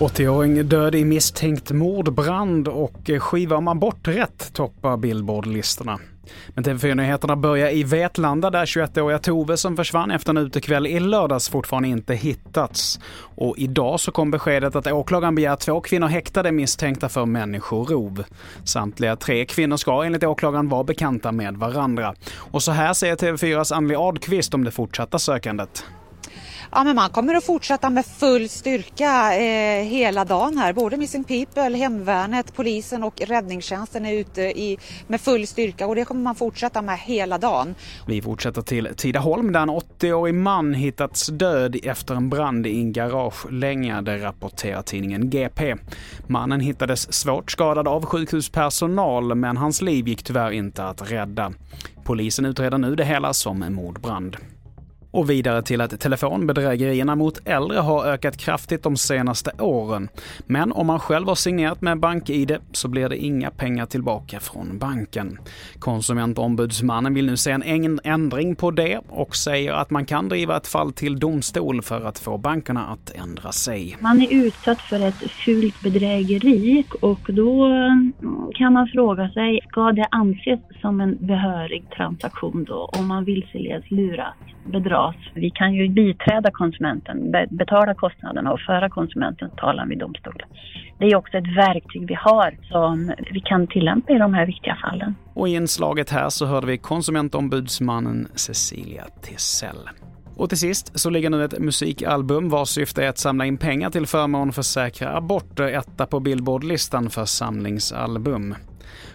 80-åring död i misstänkt mordbrand och eh, skivar man bort rätt toppar Billboard-listorna. Men TV4-nyheterna börjar i Vetlanda där 21-åriga Tove som försvann efter en utekväll i lördags fortfarande inte hittats. Och idag så kom beskedet att åklagaren begär två kvinnor häktade misstänkta för människorov. Samtliga tre kvinnor ska enligt åklagaren vara bekanta med varandra. Och så här säger TV4s Anneli Adqvist om det fortsatta sökandet. Ja, men man kommer att fortsätta med full styrka eh, hela dagen här. Både Missing People, Hemvärnet, polisen och räddningstjänsten är ute i, med full styrka och det kommer man fortsätta med hela dagen. Vi fortsätter till Tidaholm där en 80-årig man hittats död efter en brand i en garagelänga, det rapporterar tidningen GP. Mannen hittades svårt skadad av sjukhuspersonal men hans liv gick tyvärr inte att rädda. Polisen utreder nu det hela som en mordbrand. Och vidare till att telefonbedrägerierna mot äldre har ökat kraftigt de senaste åren. Men om man själv har signerat med BankID så blir det inga pengar tillbaka från banken. Konsumentombudsmannen vill nu se en ändring på det och säger att man kan driva ett fall till domstol för att få bankerna att ändra sig. Man är utsatt för ett fult bedrägeri och då mm, kan man fråga sig, ska det anses som en behörig transaktion då om man vilseleds, luras, oss. Vi kan ju biträda konsumenten, betala kostnaderna och föra konsumentens talan vid domstol. Det är också ett verktyg vi har som vi kan tillämpa i de här viktiga fallen. Och i inslaget här så hörde vi konsumentombudsmannen Cecilia Tissell. Och till sist så ligger nu ett musikalbum vars syfte är att samla in pengar till förmån för säkra aborter etta på Billboard-listan för samlingsalbum.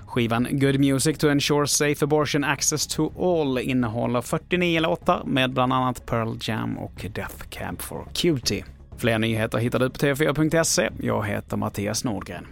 Skivan Good Music to Ensure Safe Abortion Access to All innehåller 49 låtar med bland annat Pearl Jam och Death Camp for Cutie. Fler nyheter hittar du på tv4.se. Jag heter Mattias Nordgren.